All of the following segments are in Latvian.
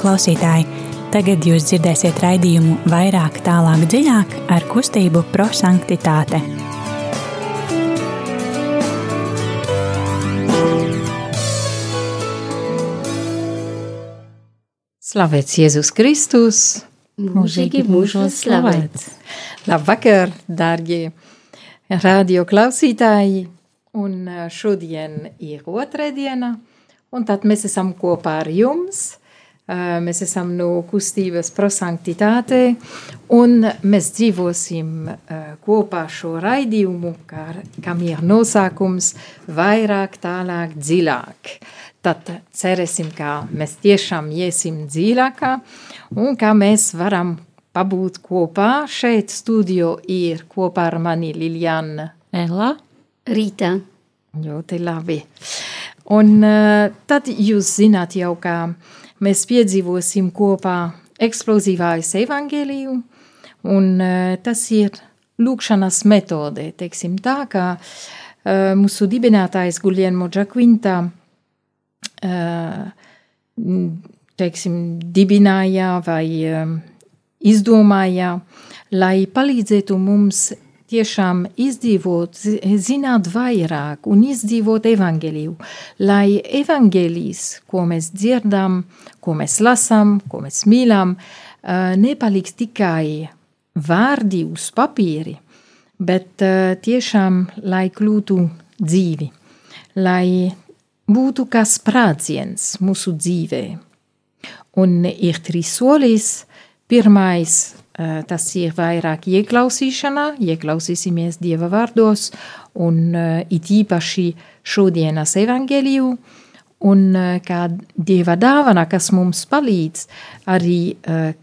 klausītāji! Tagad jūs dzirdēsiet raidījumu vairāk, tālāk, dziļāk ar kustību prosanktitāte. Slavēts Jēzus Kristus! Mūžīgi mūžos slavēts! Labvakar, dārgie radio klausītāji! Un šodien ir otrā diena, un tad mēs esam kopā ar jums. Mēs esam no kustības prosanktitāte, un mēs dzīvosim kopā šo raidījumu, kam ir nosākums vairāk, tālāk, dziļāk. Tad cerēsim, ka mēs tiešām iesim dziļākā, un ka mēs varam pabūt kopā. Šeit studio ir kopā ar mani Liljana Ella. Rīta. Ļoti labi. Un uh, tad jūs zināt jau, ka mēs piedzīvosim kopā eksplozīvājas evaņģēliju, un uh, tas ir lūkšanas metode, teiksim tā, ka uh, mūsu dibinātājs Guglielmo Giaquinta uh, teiksim, dibināja vai izdomāja, lai palīdzētu mums tiešām izdzīvot, zināt vairāk un izdzīvot evaņģēliju, lai evaņģēlijs, ko mēs dzirdam, ko mēs lasām, ko mēs mīlam, nepaliks tikai vārdi uz papīri, bet tiešām, lai kļūtu dzīvi, lai būtu kā sprādziens mūsu dzīvē. Un ir trīs solis. Pirmais Eh, tas ir vairāk ieklausīšanā, ieklausīsimies Dieva vārdos un it īpaši šodienas evaņģēliju, un kā Dieva dāvana, kas mums palīdz arī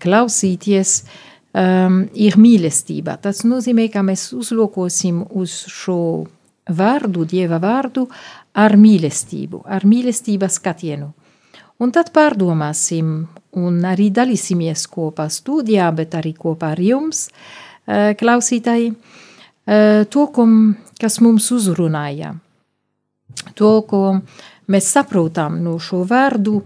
klausīties, um, ir mīlestība. Tas nozīmē, ka mēs uzlokosim uz šo vārdu, Dieva vārdu, ar mīlestību, ar mīlestības skatienu. Un tad pārdomāsim un arī dalīsimies kopā studijā, bet arī kopā ar jums, eh, klausītāji, eh, to, kas mums uzrunāja, to, ko mēs saprotam no šo vārdu,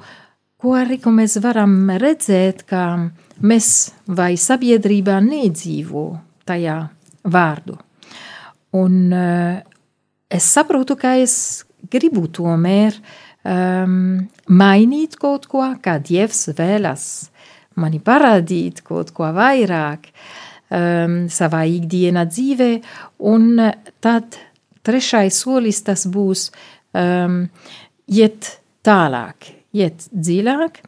ko arī ko mēs varam redzēt, ka mēs vai sabiedrībā nedzīvo tajā vārdu. Un eh, es saprotu, ka es gribu tomēr uh, um, mainīt kaut ko, kā Dievs vēlas. Mani parādīt kaut ko vairāk um, savā ikdienā dzīvē, un tad trešais solis tas būs um, iet tālāk, iet dziļāk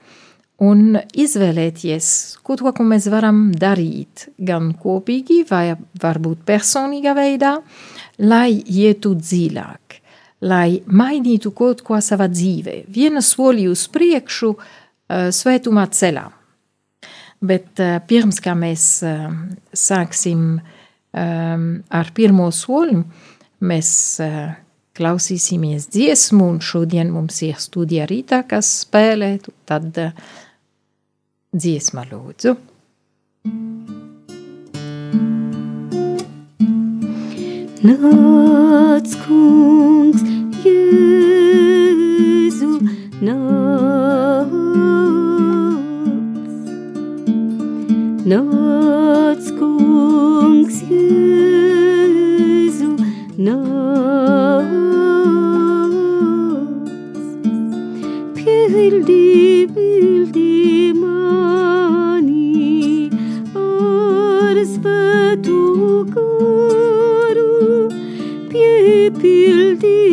un izvēlēties kaut ko, ko mēs varam darīt gan kopīgi vai varbūt personīgā veidā, lai ietu dziļāk lai mainītu kaut ko savā dzīvē, viena soli uz priekšu, uh, svētumā ceļā. Bet uh, pirms kā mēs uh, sāksim ar pirmo soli, mēs klausīsimies dziesmu, un šodien mums ir studija rītā, kas spēlē, tad dziesma lūdzu. Nāc, kungs, Jēzu, nāc. Nāc, kungs, Jēzu, nāc. Pildi, piepildi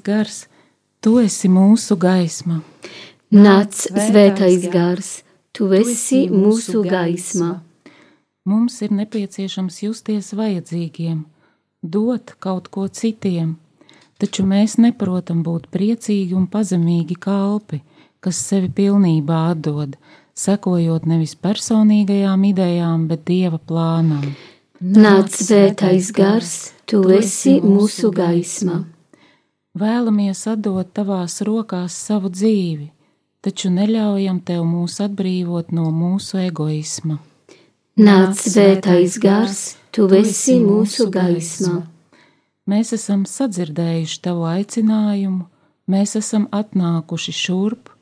svētais gars, tu esi mūsu gaisma. Nāc, svētais gars, tu esi mūsu gaisma. Mums ir nepieciešams justies vajadzīgiem, dot kaut ko citiem, taču mēs neprotam būt priecīgi un pazemīgi kalpi, kas sevi pilnībā atdod, sekojot nevis personīgajām idejām, bet dieva plānam. Nāc, svētais gars, tu esi mūsu gaisma. Vēlamies atdot tavās rokās savu dzīvi, taču neļaujam tev mūs atbrīvot no mūsu egoisma. Nāc, svētais gars, tu esi mūsu gaisma. Mēs esam sadzirdējuši tavu aicinājumu, mēs esam atnākuši šurp,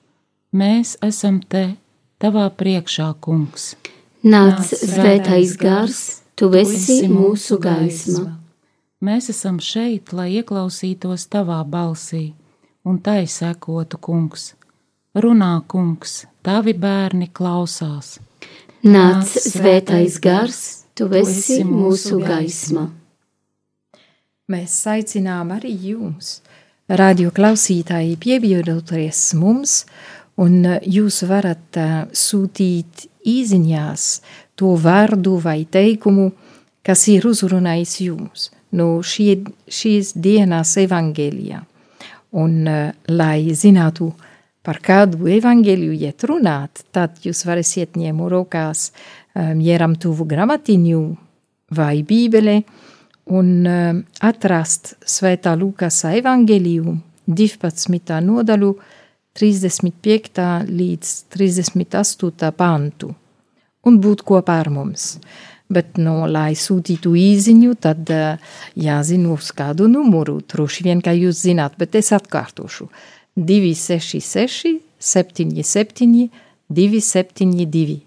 mēs esam te, tavā priekšā, kungs. Nāc, svētais gars, tu esi mūsu gaisma. Mēs esam šeit, lai ieklausītos tavā balsī, un tai sekotu, kungs. Runā, kungs, tavi bērni klausās. Nāc, svētais gars, tu esi mūsu gaisma. Mēs aicinām arī jums, radio klausītāji, pievienoties mums, un jūs varat uh, sūtīt īsiņās to vārdu vai teikumu, kas ir uzrunājis jums no šie, šīs dienas evangelijā. Un, uh, lai zinātu, par kādu evangeliju iet runāt, tad jūs varēsiet ņemt rokās um, mieram tuvu gramatiņu vai bībeli un um, atrast Svētā Lukas evangeliju 12. nodaļu 35. līdz 38. pantu un būt kopā ar mums. Bet, no, lai sūtītu īziņu, tad uh, jāzina uz kādu numuru. Droši vien, ka jūs zināt, bet es atkārtošu. 266, 77, 272.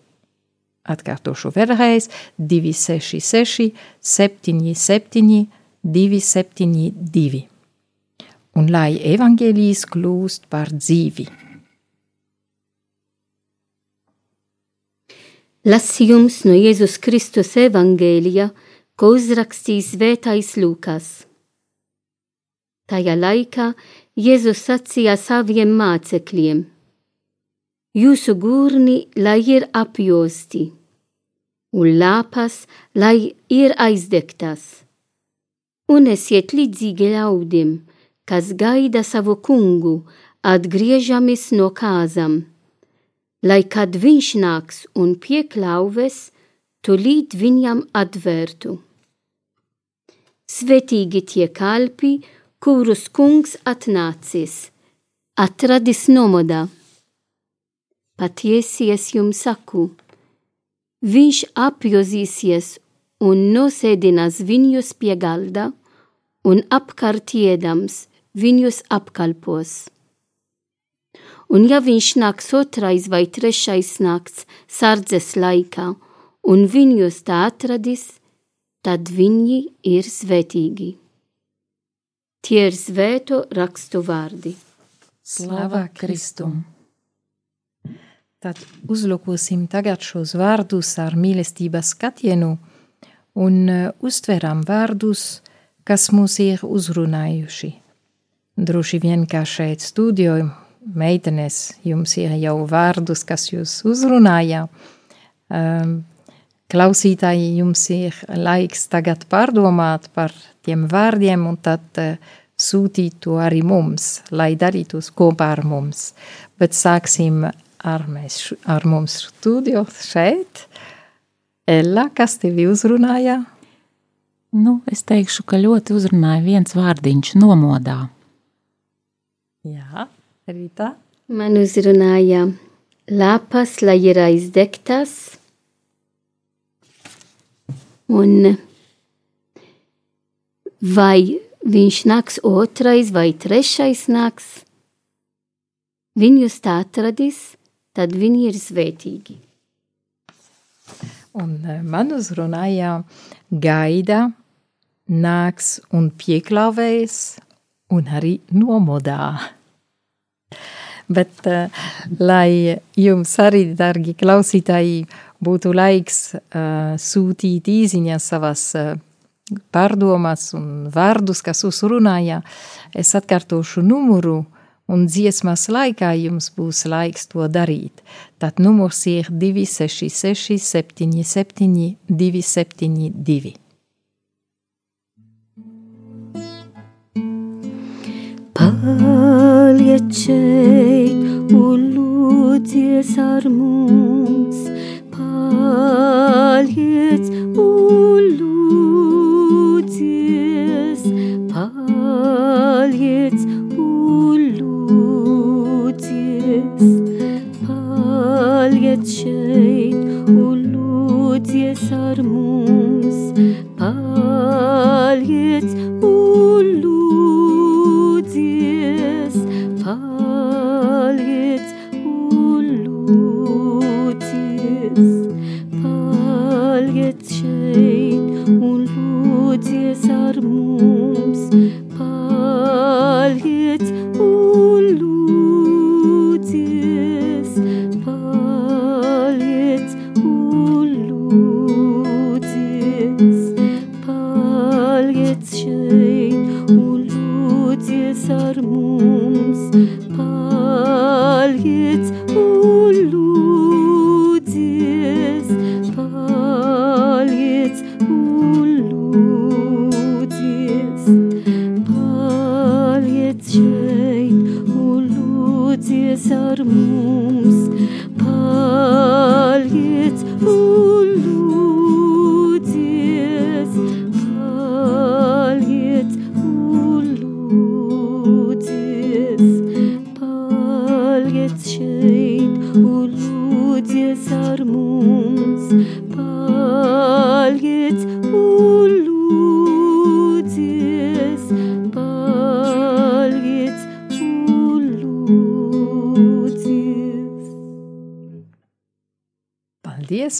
Atkārtošu vēlreiz 266, 77, 272. Un lai evaņģēlijas kļūst par dzīvi. Lasījums no Jēzus Kristus evangēlija, ko uzrakstīs Svētais Lūkas. Tajā laikā Jēzus sacīja saviem mācekļiem: Jūsu gurni, lai ir apjosti, un lāpas, lai ir aizdegtas, un esiet līdzīgi ļaudīm, kas gaida savu kungu, atgriežamies no kāzām, lai kad viņš nāks un pieklauves, tūlīt viņam atvērtu. Svetīgi tie kalpi, kurus kungs atnācis, atradis nomodā. Patiesi es jums saku, viņš apjozīsies un nosēdinās viņus pie galda, un apkārtiedams viņus apkalpos. Un ja viņš nāks otrais vai trešais nakts sardzes laikā, un viņus tā atradis, tad viņi ir svētīgi. Tie ir svēto rakstu vārdi. Slava Kristum! Tad uzlūkosim tagad šos vārdus ar mīlestības skatienu un uztveram vārdus, kas mūs ir uzrunājuši. Droši vien, kā šeit studio meitenes, jums ir jau vārdus, kas jūs uzrunāja. Um, klausītāji, jums ir laiks tagad pārdomāt par tiem vārdiem un tad uh, sūtīt to arī mums, lai darītos kopā ar mums. Bet sāksim ar, mēs, ar mums studio šeit. Ella, kas tevi uzrunāja? Nu, es teikšu, ka ļoti uzrunāja viens vārdiņš - nomodā. Jā, Rīta. Man uzrunāja lapas, lai ir aizdegtas, Un vai viņš nāks otrais vai trešais nāks, viņus tā atradīs, tad viņi ir svētīgi. Un eh, man uzrunāja gaida, nāks un pieklāvēs un arī nomodā. Bet, uh, lai jums arī, dargi klausītāji, būtu laiks uh, sūtīt īziņas savas uh, pārdomas un vārdus, kas uzrunāja, es atkārtošu numuru, un dziesmas laikā jums būs laiks to darīt. Tad numurs ir 266 77 272. Paliec šeit un lūdzies ar mums, paliec un lūdzies, paliec un lūdzies, paliec šeit un lūdzies ar mums,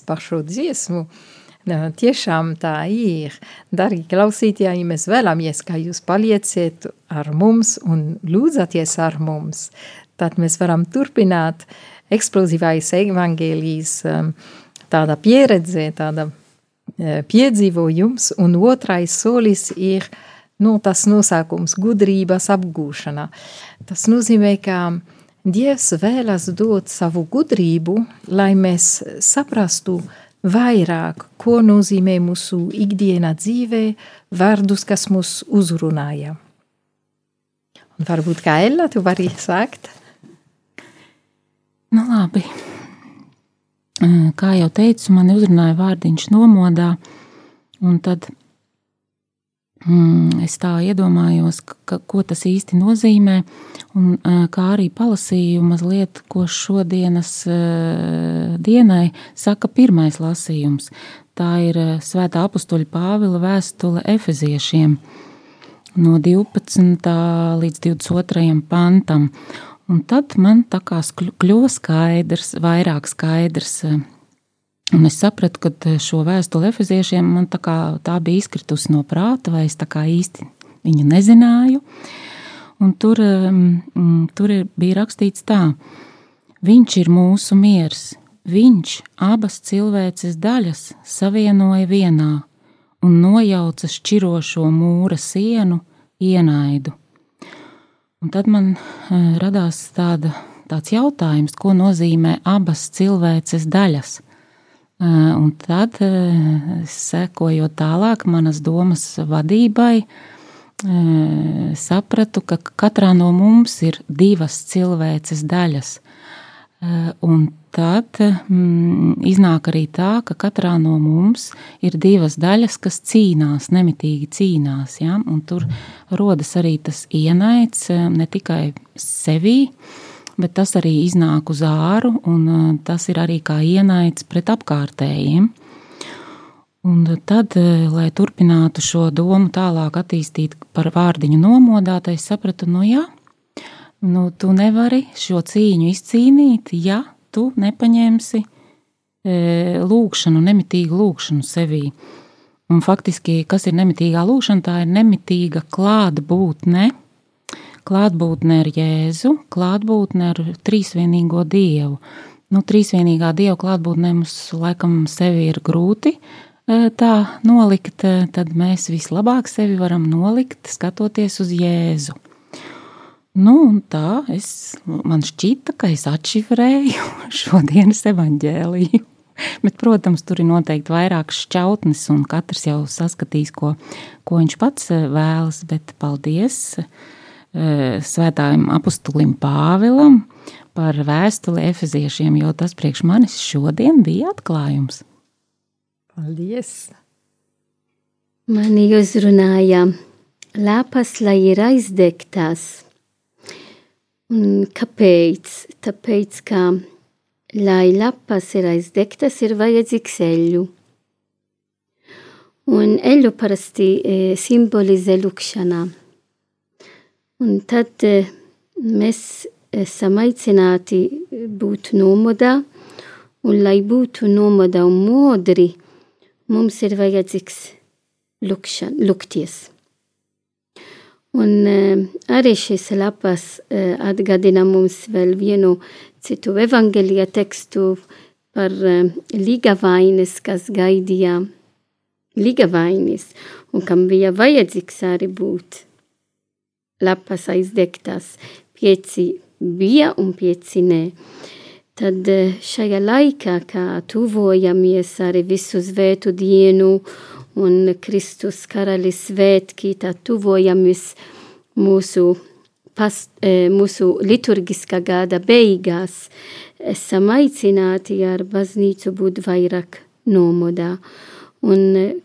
par šo dziesmu! Tiešām tā ir. Darbie klausītāji, mēs vēlamies, ka jūs palieciet ar mums un lūdzaties ar mums. Tad mēs varam turpināt eksplozīvais evaņģēlijas um, tāda pieredze, tāda uh, piedzīvojums, un otrais solis ir nu, tas nosākums gudrības apgūšana. Tas nozīmē, ka Dievs vēlas dot savu gudrību, lai mēs saprastu vairāk, ko nozīmē mūsu ikdienā dzīvē, vārdus, kas mūs uzrunāja. Un varbūt kā Ella, tu vari sākt? Nu, labi. Kā jau teicu, man uzrunāja vārdiņš nomodā, un tad es tā iedomājos, ka, ko tas īsti nozīmē, un kā arī palasīju mazliet, ko šodienas dienai saka pirmais lasījums. Tā ir Svētā apustuļa Pāvila vēstule Efeziešiem no 12. līdz 22. pantam. Un tad man tā kā kļuva skaidrs, vairāk skaidrs, un es sapratu, ka eh, šo vēstuli efeziešiem man tā kā tā bija izkritusi no prāta, vai es tā kā īsti viņu nezināju. Un tur, tur bija rakstīts tā, viņš ir mūsu miers, viņš abas cilvēces daļas savienoja vienā un nojauca šķirošo mūra sienu ienaidu. Un tad man eh, radās tāda, tāds jautājums, ko nozīmē abas cilvēces daļas. Eh, Un tad, eh, sekojot tālāk manas domas vadībai, eh, sapratu, ka katrā no mums ir divas cilvēces daļas. Un tad mm, iznāk arī tā, ka katrā no mums ir divas daļas, kas cīnās, nemitīgi cīnās. Ja? Un tur rodas arī tas ienaids ne tikai sevī, bet tas arī iznāk uz āru, un eh, tas ir arī kā ienaids pret apkārtējiem. Un tad, lai turpinātu šo domu tālāk attīstīt par vārdiņu nomodātais, sapratu, nu jā, nu tu nevari šo cīņu izcīnīt, ja tu nepaņemsi e, lūkšanu, nemitīgu lūkšanu sevī. Un faktiski, kas ir nemitīgā lūkšana, tā ir nemitīga klātbūtne, klātbūtne ar Jēzu, klātbūtne ar trīsvienīgo Dievu. Nu, trīsvienīgā Dieva klātbūtne mums laikam sevi ir grūti tā nolikt, tad mēs vislabāk sevi varam nolikt, skatoties uz Jēzu. Nu, tā es, man šķita, ka es atšifrēju šodienas evaņģēliju. Bet, protams, tur ir noteikti vairākas šķautnes, un katrs jau saskatīs, ko, ko viņš pats vēlas. Bet paldies svētājiem apustulim Pāvilam par vēstuli efeziešiem, jo tas priekš manis šodien bija atklājums. Paldies! Mani uzrunāja lapas, lai ir aizdegtās. Un kāpēc? Tāpēc, ka, lai lapas ir aizdegtas, ir vajadzīgs eļu. Un eļu parasti e, simbolizē lukšanā. Un tad e, mēs esam aicināti būt nomodā, un lai būtu nomodā un modri, mums ir vajadzīgs lukšan, lukties. Un uh, arī šīs lapas uh, atgādina mums vēl vienu citu evangelija tekstu par līgavainis, kas gaidīja līgavainis un kam bija vajadzīgs arī būt lapas aizdegtas. Pieci bija un pieci nē. Tad eh, šajā laikā, kā tuvojamies arī visu svētu dienu un Kristus karalis svētki, tad tuvojamies mūsu, past, eh, mūsu liturgiskā gada beigās, esam aicināti ar baznīcu būt vairāk nomodā. Un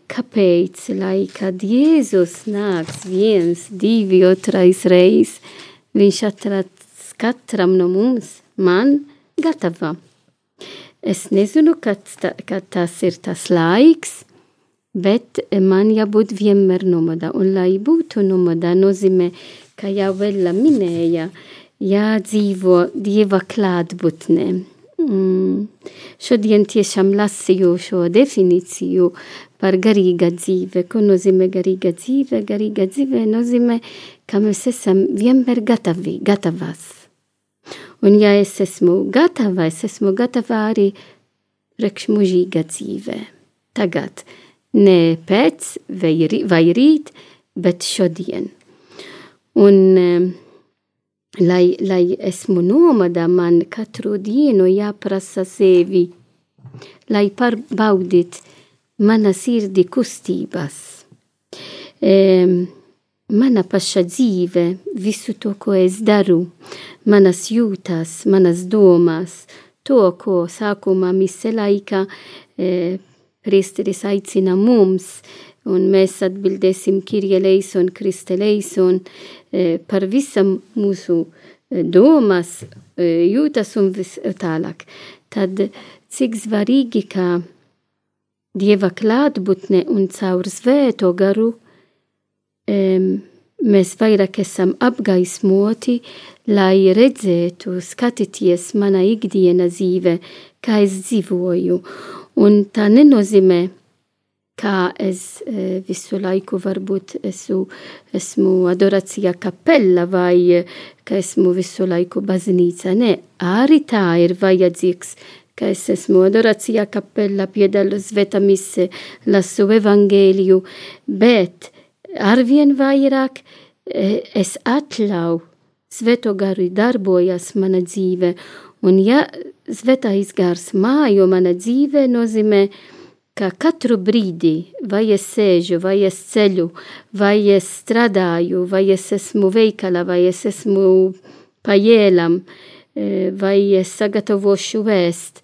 kāpēc, lai kad Jēzus nāks viens, divi, otrais reiz, viņš atradz katram no mums, man, gatava. Es nezinu, kad, kad tas ir tas laiks, bet man jābūt vienmēr nomodā. Un lai būtu nomodā, nozīmē, ka jau vēl minēja, jādzīvo Dieva klātbūtnē. Šodien tiešām lasīju šo definīciju par garīga dzīve. Ko nozīmē garīga dzīve? Garīga dzīve nozīmē, ka mēs esam vienmēr gatavi, gatavas. Un ja es esmu gatava, es esmu gatava arī priekšmužīga dzīvē. Tagad, ne pēc vai, vai rīt, bet šodien. Un, lai, lai esmu nomada, man katru dienu jāprasa sevi, lai pārbaudīt mana sirdi kustības. Um, mana paša dzīve, visu to, ko es daru, manas jūtas, manas domas, to, ko sākumā mise laika e, priesteris aicina mums, un mēs atbildēsim Kirja Leison, Kriste Leison e, par visam mūsu e, domas, e, jūtas un vis tālāk. Tad cik svarīgi, ka Dieva klātbūtne un caur svēto garu um, mēs vairāk esam apgaismoti, lai redzētu, skatīties manā ikdiena dzīve, kā es dzīvoju. Un tā nenozīmē, kā es e, visu laiku varbūt esmu, esmu adorācijā kapella vai ka esmu visu laiku baznīca. Nē, arī tā ir vajadzīgs ka es esmu adorācijā kapella, piedalos svētā mise, lasu evangēliju, bet arvien vairāk e, es atļauju Svēto garu darbojas mana dzīve, un ja svētais gars mājo mana dzīve, nozīmē, ka katru brīdi, vai es sēžu, vai es ceļu, vai es strādāju, vai es esmu veikala, vai es esmu pajēlam, e, vai es sagatavošu vēst,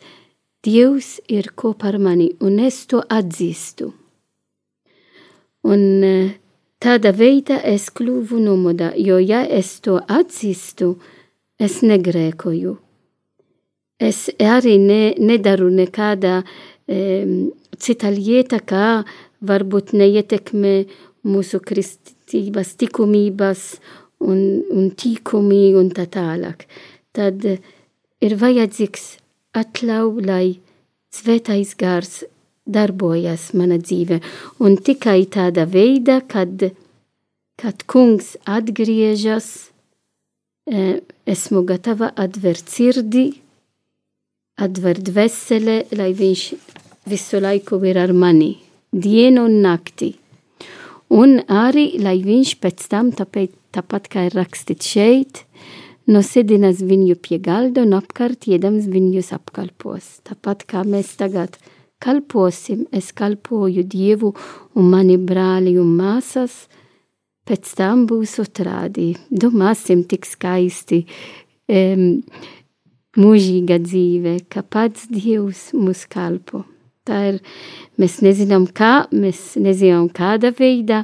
Dievs ir kopā ar mani, un es to atzīstu. Un e, Tāda veida es kļuvu nomodā, jo ja es to atzīstu, es negrēkoju. Es arī ne, nedaru nekādā cita lieta, kā varbūt neietekmē mūsu kristības tikumības un, un tīkumi un tā tālāk. Tad ir vajadzīgs atļauj, lai svētais gars darbojas mana dzīve. Un tikai tāda veida, kad, kad kungs atgriežas, esmu gatava atvērt sirdi, atvērt dvēseli, lai viņš visu laiku ir ar mani, dienu un nakti. Un arī, lai viņš pēc tam, tāpēc, tāpat kā ir rakstīts šeit, nosēdinās viņu pie galda un apkārt iedams viņus apkalpos. Tāpat kā mēs tagad kalposim, es kalpoju Dievu un mani brāli un māsas, pēc tam būs otrādi. Domāsim tik skaisti. Um, mūžīga dzīve, ka pats Dievs mūs kalpo. Tā ir, mēs nezinām kā, mēs nezinām kāda veidā,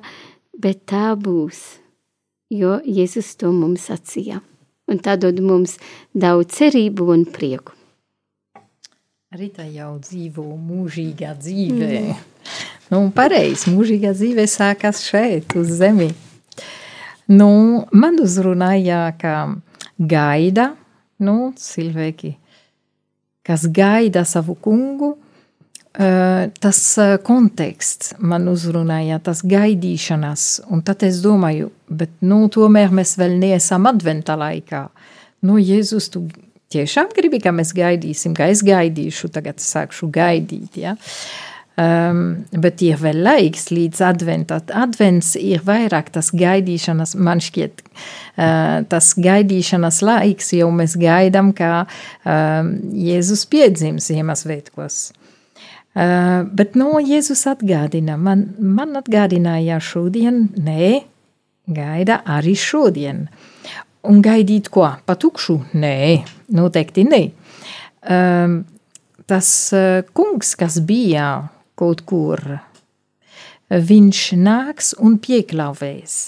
bet tā būs, jo Jēzus to mums sacīja. Un tā dod mums daudz cerību un prieku. Rita jau dzīvo mūžīgā dzīvē. Mm. Nu, pareizi, mūžīgā dzīve sākas šeit, uz zemi. Nu, man uzrunāja, ka gaida, nu, cilvēki, kas gaida savu kungu, tas konteksts man uzrunāja, tas gaidīšanas, un tad es domāju, bet, nu, tomēr mēs vēl neesam adventa laikā. Nu, Jēzus, tu tiešām gribi, ka mēs gaidīsim, ka es gaidīšu, tagad sākšu gaidīt, ja? Um, bet ir vēl laiks līdz adventam. Advents ir vairāk tas gaidīšanas, man šķiet, uh, tas gaidīšanas laiks, jo mēs gaidām, kā um, Jēzus piedzims Ziemassvētkos. Uh, bet no Jēzus atgādina, man, man atgādināja šodien, nē, gaida arī šodien. Un gaidīt ko? Patukšu? Nē, noteikti nē. Um, tas uh, kungs, kas bija kaut kur. Viņš nāks un pieklāvēs.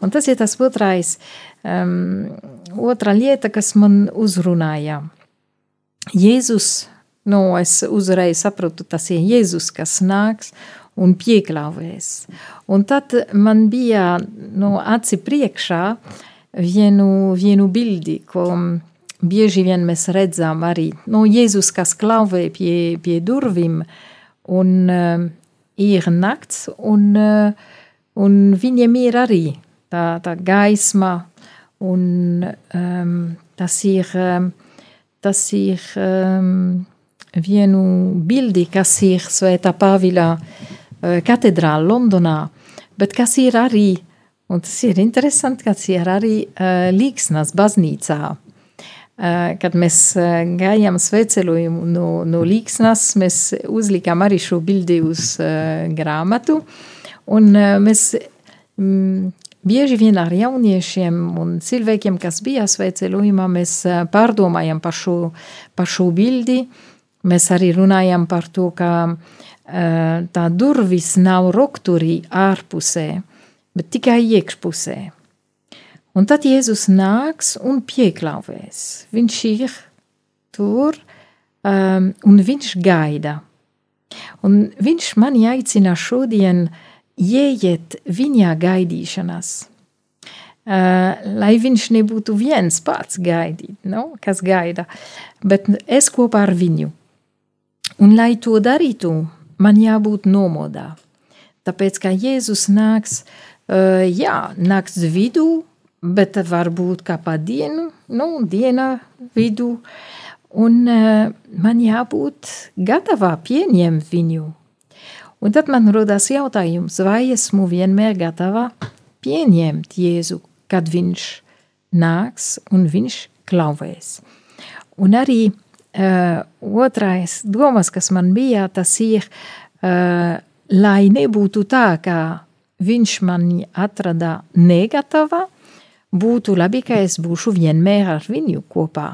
Un tas ir tas otrais, um, otra lieta, kas man uzrunāja. Jēzus, nu, es uzreiz sapratu, tas ir Jēzus, kas nāks un pieklāvēs. Un tad man bija nu, aci priekšā vienu, vienu bildi, ko bieži vien mēs redzam arī. Nu, Jēzus, kas klauvē pie, pie durvīm, un uh, ir nakts, un, uh, un viņiem ir arī tā, tā gaisma, un um, tas ir, um, tas ir um, vienu bildi, kas ir Svētā Pāvila uh, katedrāla Londonā, bet kas ir arī, un tas ir interesanti, kas ir arī uh, Līksnas baznīcā. Eh, kad mēs eh, gājām sveceļojumu no, no Līksnas, mēs uzlikām arī šo bildi uz uh, grāmatu, un uh, mēs mm, bieži vien ar jauniešiem un cilvēkiem, kas bija sveceļojumā, mēs uh, pārdomājam par šo, par šo bildi, mēs arī runājam par to, ka tā durvis nav rokturī ārpusē, bet tikai iekšpusē. Un tad Jēzus nāks un pieklāvēs. Viņš ir tur um, un viņš gaida. Un viņš mani aicina šodien ieiet viņa gaidīšanās. Uh, lai viņš nebūtu viens pats gaidīt, no? kas gaida, bet es kopā ar viņu. Un, lai to darītu, man jābūt nomodā. Tāpēc, ka Jēzus nāks, uh, jā, nakts vidū, bet varbūt kā pa dienu, nu, dienā vidū, un uh, man jābūt gatavā pieņemt viņu. Un tad man rodas jautājums, vai esmu vienmēr gatava pieņemt Jēzu, kad viņš nāks un viņš klauvēs. Un arī uh, otrais domas, kas man bija, tas ir, uh, lai nebūtu tā, ka viņš mani atrada negatava, būtu labi, ka es būšu vienmēr ar viņu kopā.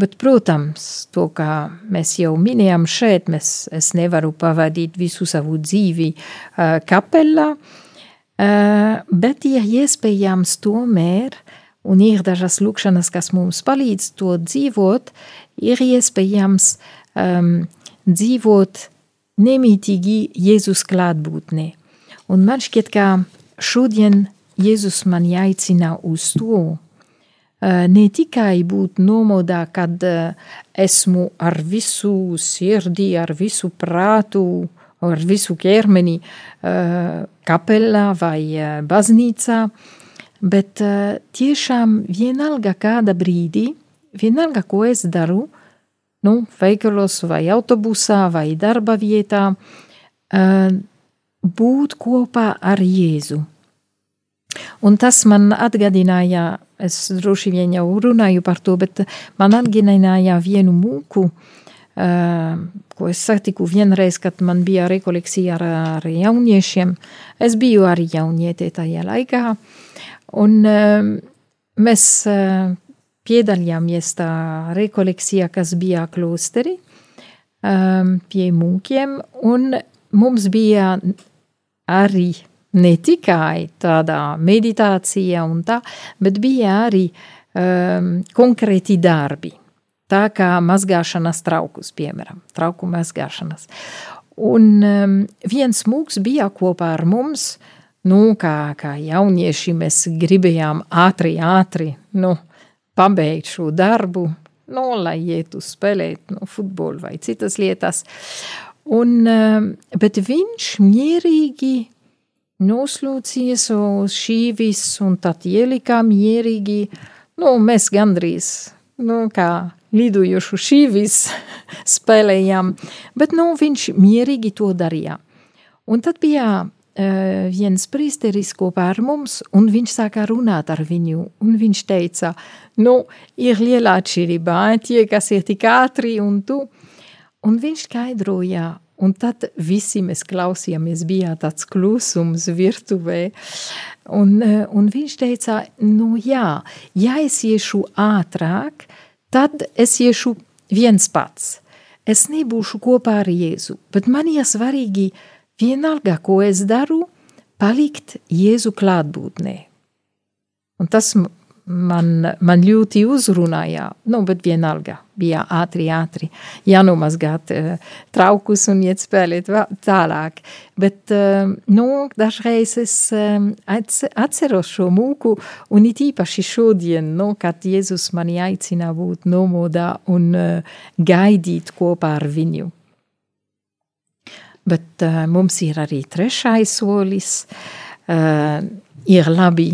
Bet, protams, to, kā mēs jau minējām šeit, mēs, es nevaru pavadīt visu savu dzīvi uh, kapelā, uh, bet ir iespējams tomēr, un ir dažas lūkšanas, kas mums palīdz to dzīvot, ir iespējams um, dzīvot nemītīgi Jēzus klātbūtnē. Un man šķiet, ka šodien Jēzus man jāicina uz to, ne tikai būt nomodā, kad esmu ar visu sirdi, ar visu prātu, ar visu ķermeni kapelā vai baznīcā, bet tiešām vienalga kāda brīdī, vienalga ko es daru, nu, veikalos vai autobusā vai darba vietā, būt kopā ar Jēzu. Un tas man atgādināja, es droši vien jau runāju par to, bet man atgādināja vienu mūku, uh, ko es satiku vienreiz, kad man bija rekolekcija ar, ar jauniešiem. Es biju arī jaunietē tajā laikā, un uh, mēs uh, piedalījāmies tā rekolekcija, kas bija klosteri pie mūkiem, un mums bija arī ne tikai tādā meditācija un tā, bet bija arī um, konkrēti darbi. Tā kā mazgāšanas traukus, piemēram, trauku mazgāšanas. Un um, viens mūks bija kopā ar mums, nu, kā, kā jaunieši mēs gribējām ātri, ātri, nu, pabeigt šo darbu, nu, lai ietu spēlēt nu, futbolu vai citas lietas. Un, um, bet viņš mierīgi noslūcies uz šīvis un tad ielikām mierīgi, nu, mēs gandrīz, nu, kā lidojušu šīvis spēlējām, bet, nu, viņš mierīgi to darīja. Un tad bija viens priesteris kopā ar mums, un viņš sāka runāt ar viņu, viņš teica, nu, ir liela atšķirība, tie, kas ir tik ātri un tu, un viņš skaidroja, Un tad visi mēs klausījāmies, bija tāds klusums virtuvē. Un, eh, un viņš teica, nu jā, ja es iešu ātrāk, tad es iešu viens pats. Es nebūšu kopā ar Jēzu, bet man ir svarīgi vienalga, ko es daru, palikt Jēzu klātbūtnē. Un tas man, man ļoti uzrunāja, nu, bet vienalga bija ātri, ātri jānomazgāt uh, traukus un iet spēlēt tālāk. Bet, uh, nu, dažreiz es um, atceros šo mūku un it īpaši šodien, nu, kad Jēzus mani aicina būt nomodā un uh, gaidīt kopā ar viņu. Bet uh, mums ir arī trešais solis, uh, ir labi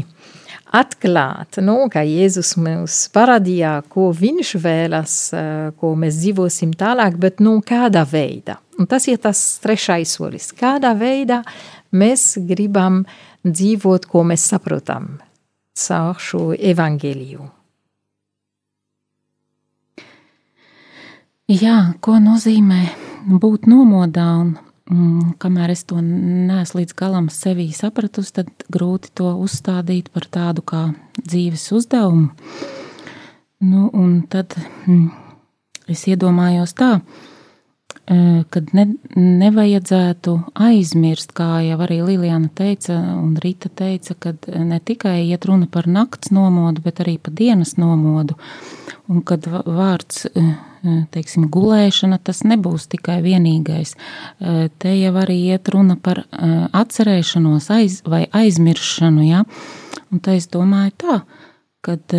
atklāt, nu, ka Jēzus mums parādīja, ko viņš vēlas, eh, ko mēs dzīvosim tālāk, bet nu, kādā veidā. Un tas ir tas trešais solis. Kādā veidā mēs gribam dzīvot, ko mēs saprotam caur šo evaņģēliju. Jā, ko nozīmē būt nomodā un kamēr es to neesmu līdz galam sevī sapratusi, tad grūti to uzstādīt par tādu kā dzīves uzdevumu. Nu, un tad mm, es iedomājos tā, e, kad ne, nevajadzētu aizmirst, kā jau arī Lilijana teica un Rita teica, kad ne tikai iet runa par nakts nomodu, bet arī par dienas nomodu. Un kad vārds e, teiksim, gulēšana, tas nebūs tikai vienīgais. Te jau arī iet runa par atcerēšanos aiz, vai aizmiršanu, ja? Un te es domāju tā, kad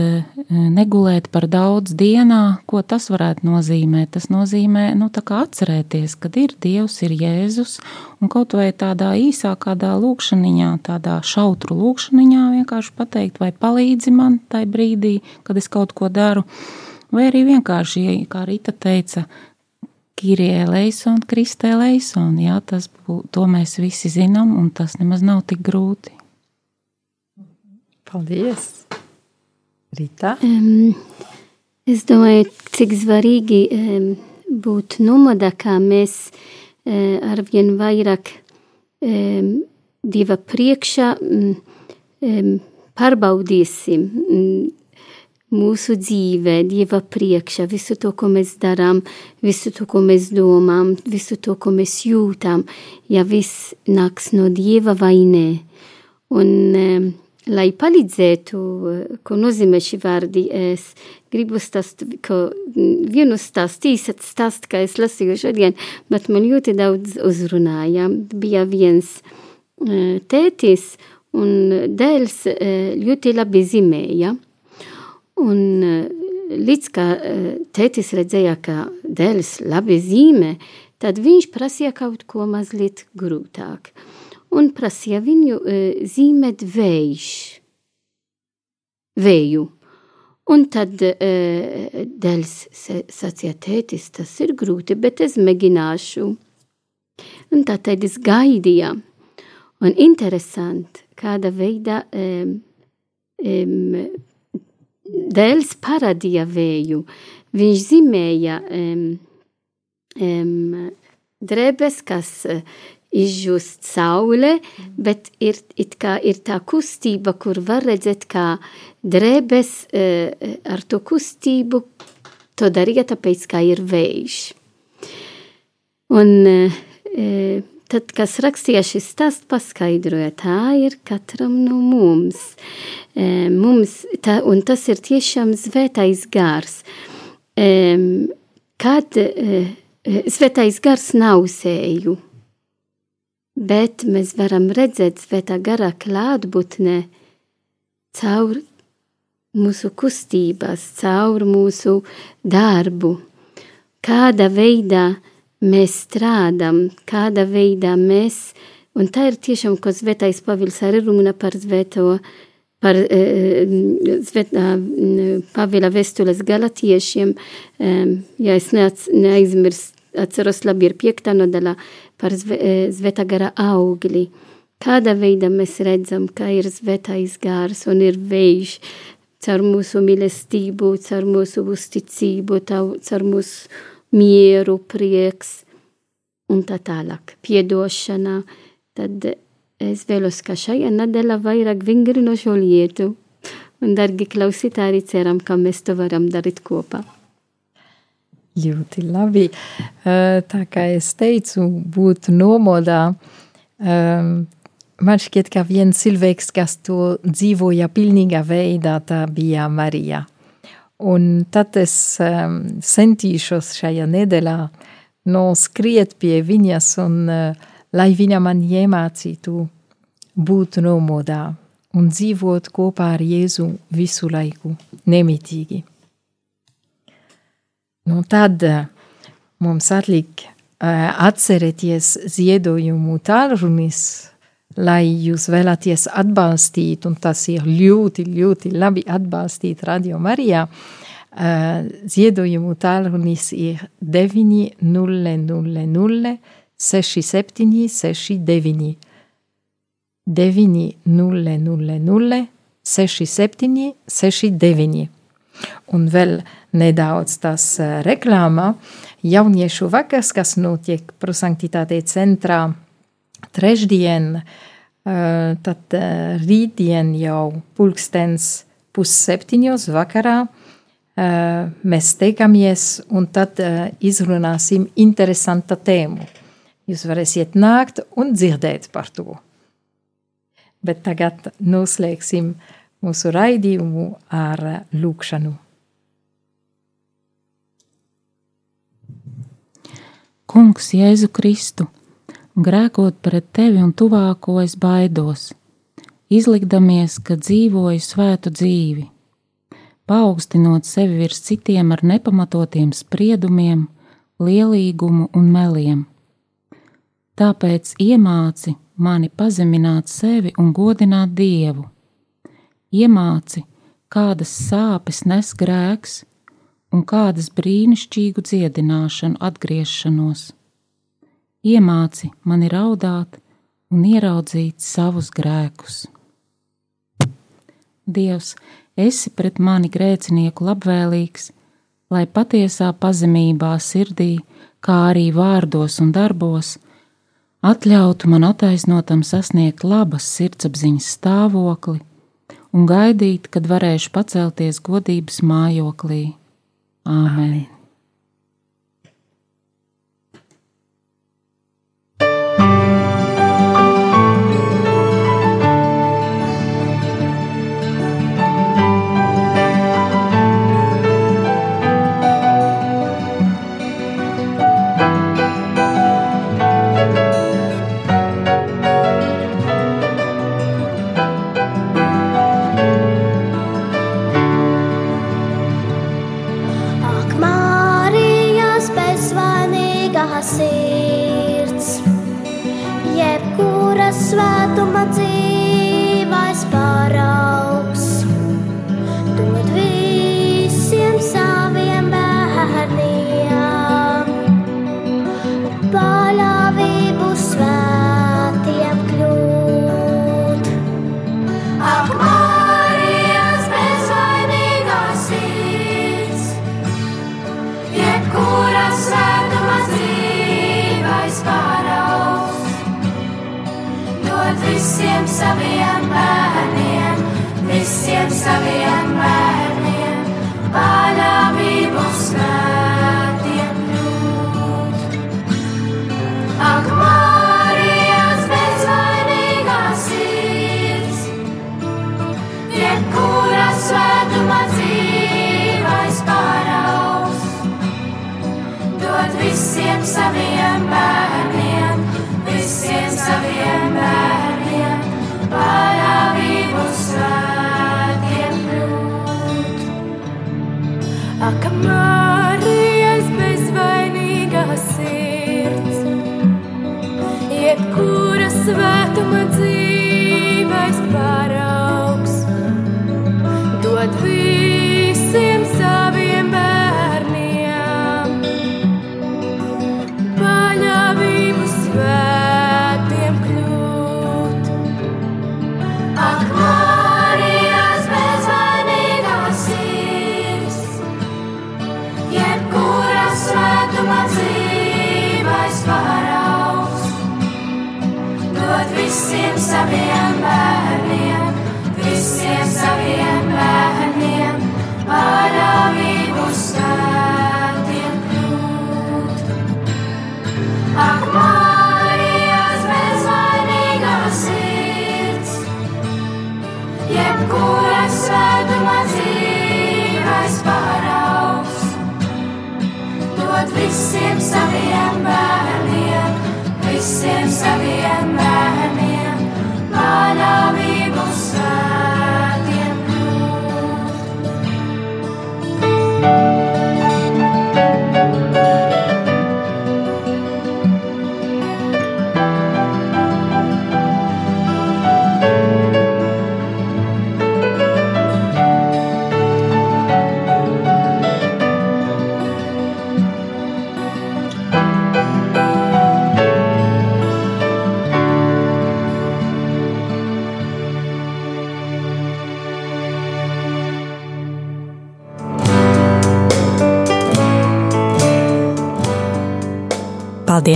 negulēt par daudz dienā, ko tas varētu nozīmēt? Tas nozīmē, nu, atcerēties, kad ir Dievs, ir Jēzus, un kaut vai tādā īsā kādā lūkšaniņā, tādā šautru lūkšaniņā vienkārši pateikt, vai palīdzi man tai brīdī, kad es kaut ko daru, vai arī vienkārši, kā Rita teica, Kirie Leison, Kristē Leison, jā, tas bū, to mēs visi zinām, un tas nemaz nav tik grūti. Paldies! Rita? Um, es domāju, cik svarīgi um, būt nomodā, kā mēs uh, arvien vairāk um, Dieva priekšā um, pārbaudīsim um, mūsu dzīvē, Dieva priekšā, visu to, ko mēs darām, visu to, ko mēs domājam, visu to, ko mēs jūtam, ja viss nāks no Dieva vai nē. Un lai palīdzētu, ko nozīmē šī vārdi, es gribu stāst, ko vienu stāst, īsat stāst, kā es lasīju šodien, bet man ļoti daudz uzrunāja. Bija viens tētis un dēls ļoti labi zīmēja. Un līdz kā tētis redzēja, ka dēls labi zīmē, tad viņš prasīja kaut ko mazliet grūtāk. Un prasīja viņu zīmēt vējš, vēju. Un tad dēls sacīja, tētis, tas ir grūti, bet es mēģināšu. Un tā tad es gaidīju. Un interesanti, kāda veida um, um, dēls parādīja vēju. Viņš zīmēja um, um, drebes, kas uh, izžūst saule, bet ir, kā, ir tā kustība, kur var redzēt, kā drebes uh, ar to kustību to darīja, tāpēc, kā ir vējš. Un uh, tad, kas rakstīja šis stāsts, paskaidroja, tā ir katram no mums. Uh, mums tā, un tas ir tiešām svētais gars. Um, kad uh, svētais gars nav sēju, bet mēs varam redzēt svētā gara klātbūtne caur mūsu kustības, caur mūsu darbu, kāda veidā mēs strādam, kāda veidā mēs, un tā ir tiešām, ko svētais Pavils arī runā par svēto, par svētā Pavila vēstules galatiešiem, ja es neaizmirst, atceros labi ir piektā nodaļā par svētā gara augļi. Kāda veida mēs redzam, ka ir svētais gars un ir vējš caur mūsu mīlestību, caur mūsu uzticību, caur mūsu mieru, prieks un tā tālāk. Piedošana, tad es vēlos, ka šajā nedēļā vairāk vingrino šo lietu. Un, dargi klausītāji, ceram, ka mēs to varam darīt kopā. Ļoti labi. Tā kā es teicu, būt nomodā. Man šķiet, ka viens cilvēks, kas to dzīvoja pilnīgā veidā, tā bija Marija. Un tad es um, centīšos šajā nedēļā no skriet pie viņas un uh, lai viņa man iemācītu būt nomodā un dzīvot kopā ar Jēzu visu laiku, nemitīgi. Nu, tad uh, mums atliek uh, atcerēties ziedojumu tālrunis, lai jūs vēlaties atbalstīt, un tas ir ļoti, ļoti labi atbalstīt Radio Marijā. Uh, ziedojumu tālrunis ir 900 67 69. 900 67 69. Un vēl nedaudz tas uh, reklāmā. Jauniešu vakars, kas notiek prosanktitātei centrā trešdien, uh, tad uh, rītdien jau pulkstens pusseptiņos vakarā uh, mēs teikamies un tad izrunāsim interesanta tēmu. Jūs varēsiet nākt un dzirdēt par to. Bet tagad noslēgsim mūsu raidījumu ar lūkšanu. Kungs, Jēzu Kristu, grēkot pret tevi un tuvāko es baidos, izlikdamies, ka dzīvoju svētu dzīvi, paaugstinot sevi virs citiem ar nepamatotiem spriedumiem, lielīgumu un meliem. Tāpēc iemāci mani pazemināt sevi un godināt Dievu. Iemāci, kādas sāpes nes grēks, un kādas brīnišķīgu dziedināšanu, atgriešanos. Iemāci mani raudāt un ieraudzīt savus grēkus. Dievs, esi pret mani grēcinieku labvēlīgs, lai patiesā pazemībā sirdī, kā arī vārdos un darbos, atļautu man attaisnotam sasniegt labas sirdsapziņas stāvokli un gaidīt, kad varēšu pacelties godības mājoklī Āmen! svētuma visiem saviem bērniem, visiem saviem bērniem, paļāvību svētiem kļūt. Ak, Marijas bezvainīgā sirds, jebkura svētuma dzīvais jebkura svētuma dzīvais paraugs, dod visiem saviem bērniem, visiem saviem bērniem, paļāvību svētiem